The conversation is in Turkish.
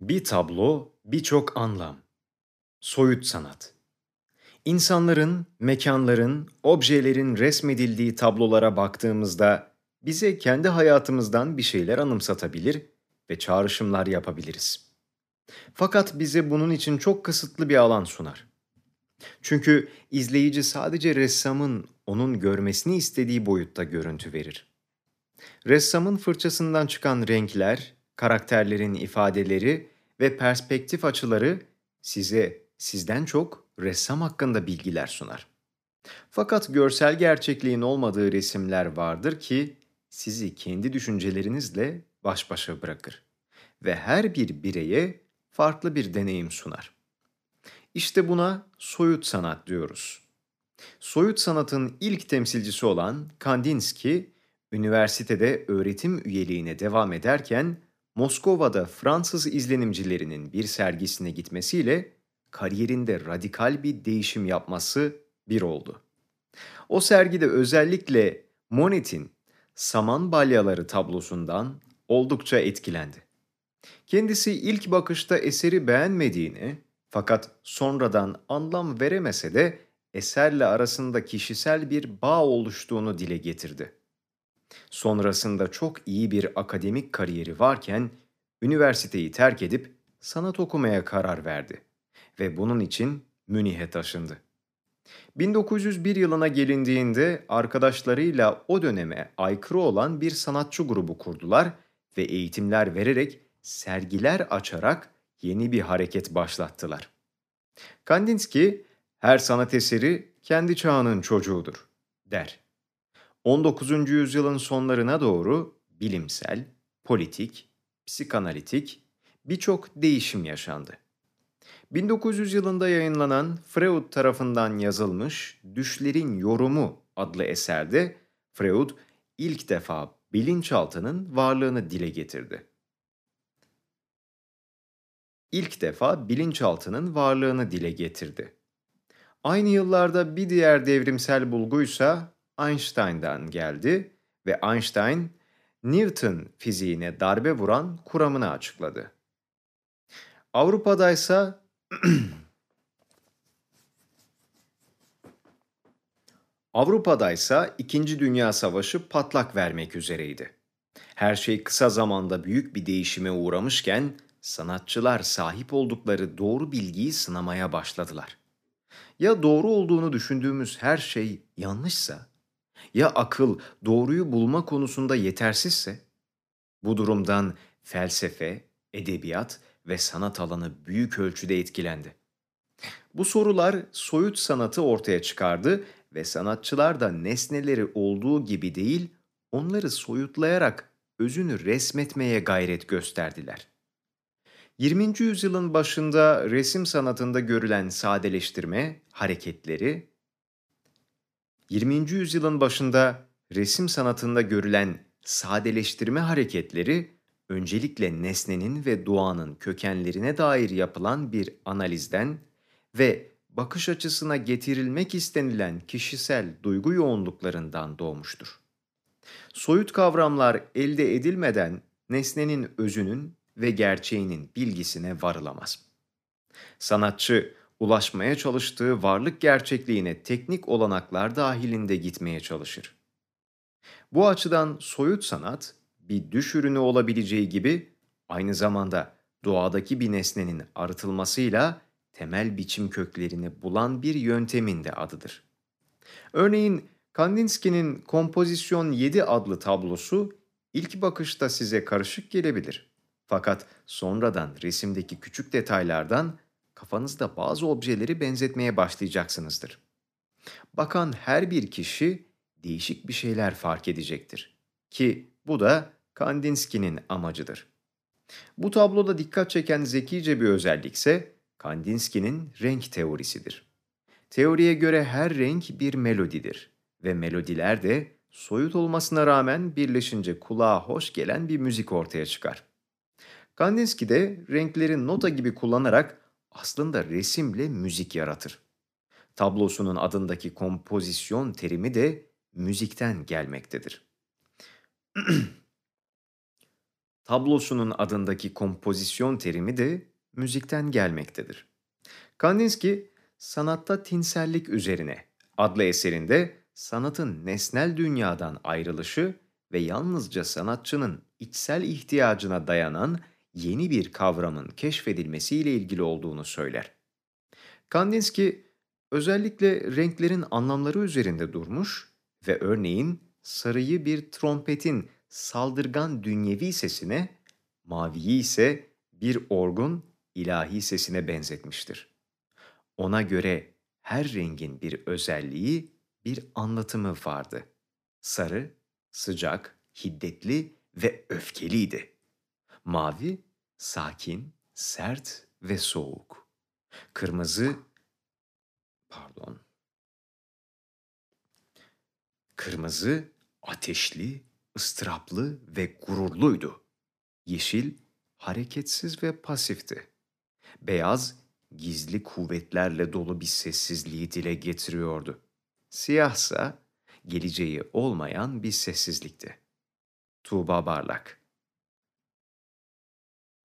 Bir tablo, birçok anlam. Soyut sanat. İnsanların, mekanların, objelerin resmedildiği tablolara baktığımızda bize kendi hayatımızdan bir şeyler anımsatabilir ve çağrışımlar yapabiliriz. Fakat bize bunun için çok kısıtlı bir alan sunar. Çünkü izleyici sadece ressamın onun görmesini istediği boyutta görüntü verir. Ressamın fırçasından çıkan renkler, karakterlerin ifadeleri ve perspektif açıları size sizden çok ressam hakkında bilgiler sunar. Fakat görsel gerçekliğin olmadığı resimler vardır ki sizi kendi düşüncelerinizle baş başa bırakır ve her bir bireye farklı bir deneyim sunar. İşte buna soyut sanat diyoruz. Soyut sanatın ilk temsilcisi olan Kandinsky, üniversitede öğretim üyeliğine devam ederken Moskova'da Fransız izlenimcilerinin bir sergisine gitmesiyle kariyerinde radikal bir değişim yapması bir oldu. O sergide özellikle Monet'in Saman Balyaları tablosundan oldukça etkilendi. Kendisi ilk bakışta eseri beğenmediğini fakat sonradan anlam veremese de eserle arasında kişisel bir bağ oluştuğunu dile getirdi. Sonrasında çok iyi bir akademik kariyeri varken üniversiteyi terk edip sanat okumaya karar verdi ve bunun için Münih'e taşındı. 1901 yılına gelindiğinde arkadaşlarıyla o döneme aykırı olan bir sanatçı grubu kurdular ve eğitimler vererek sergiler açarak yeni bir hareket başlattılar. Kandinsky, her sanat eseri kendi çağının çocuğudur, der. 19. yüzyılın sonlarına doğru bilimsel, politik, psikanalitik birçok değişim yaşandı. 1900 yılında yayınlanan Freud tarafından yazılmış Düşlerin Yorumu adlı eserde Freud ilk defa bilinçaltının varlığını dile getirdi. İlk defa bilinçaltının varlığını dile getirdi. Aynı yıllarda bir diğer devrimsel bulguysa Einstein'dan geldi ve Einstein Newton fiziğine darbe vuran kuramını açıkladı. Avrupa'da ise Avrupa'da ise İkinci Dünya Savaşı patlak vermek üzereydi. Her şey kısa zamanda büyük bir değişime uğramışken sanatçılar sahip oldukları doğru bilgiyi sınamaya başladılar. Ya doğru olduğunu düşündüğümüz her şey yanlışsa, ya akıl doğruyu bulma konusunda yetersizse? Bu durumdan felsefe, edebiyat ve sanat alanı büyük ölçüde etkilendi. Bu sorular soyut sanatı ortaya çıkardı ve sanatçılar da nesneleri olduğu gibi değil, onları soyutlayarak özünü resmetmeye gayret gösterdiler. 20. yüzyılın başında resim sanatında görülen sadeleştirme hareketleri 20. yüzyılın başında resim sanatında görülen sadeleştirme hareketleri öncelikle nesnenin ve doğanın kökenlerine dair yapılan bir analizden ve bakış açısına getirilmek istenilen kişisel duygu yoğunluklarından doğmuştur. Soyut kavramlar elde edilmeden nesnenin özünün ve gerçeğinin bilgisine varılamaz. Sanatçı ulaşmaya çalıştığı varlık gerçekliğine teknik olanaklar dahilinde gitmeye çalışır. Bu açıdan soyut sanat bir düş ürünü olabileceği gibi aynı zamanda doğadaki bir nesnenin arıtılmasıyla temel biçim köklerini bulan bir yöntemin de adıdır. Örneğin Kandinsky'nin Kompozisyon 7 adlı tablosu ilk bakışta size karışık gelebilir. Fakat sonradan resimdeki küçük detaylardan kafanızda bazı objeleri benzetmeye başlayacaksınızdır. Bakan her bir kişi değişik bir şeyler fark edecektir. Ki bu da Kandinsky'nin amacıdır. Bu tabloda dikkat çeken zekice bir özellikse Kandinsky'nin renk teorisidir. Teoriye göre her renk bir melodidir ve melodiler de soyut olmasına rağmen birleşince kulağa hoş gelen bir müzik ortaya çıkar. Kandinsky de renkleri nota gibi kullanarak aslında resimle müzik yaratır. Tablosunun adındaki kompozisyon terimi de müzikten gelmektedir. tablosunun adındaki kompozisyon terimi de müzikten gelmektedir. Kandinsky, Sanatta Tinsellik Üzerine adlı eserinde sanatın nesnel dünyadan ayrılışı ve yalnızca sanatçının içsel ihtiyacına dayanan yeni bir kavramın keşfedilmesiyle ilgili olduğunu söyler. Kandinsky özellikle renklerin anlamları üzerinde durmuş ve örneğin sarıyı bir trompetin saldırgan dünyevi sesine, maviyi ise bir orgun ilahi sesine benzetmiştir. Ona göre her rengin bir özelliği, bir anlatımı vardı. Sarı, sıcak, hiddetli ve öfkeliydi. Mavi, sakin, sert ve soğuk. Kırmızı, pardon. Kırmızı, ateşli, ıstıraplı ve gururluydu. Yeşil, hareketsiz ve pasifti. Beyaz, gizli kuvvetlerle dolu bir sessizliği dile getiriyordu. Siyahsa, geleceği olmayan bir sessizlikti. Tuğba Barlak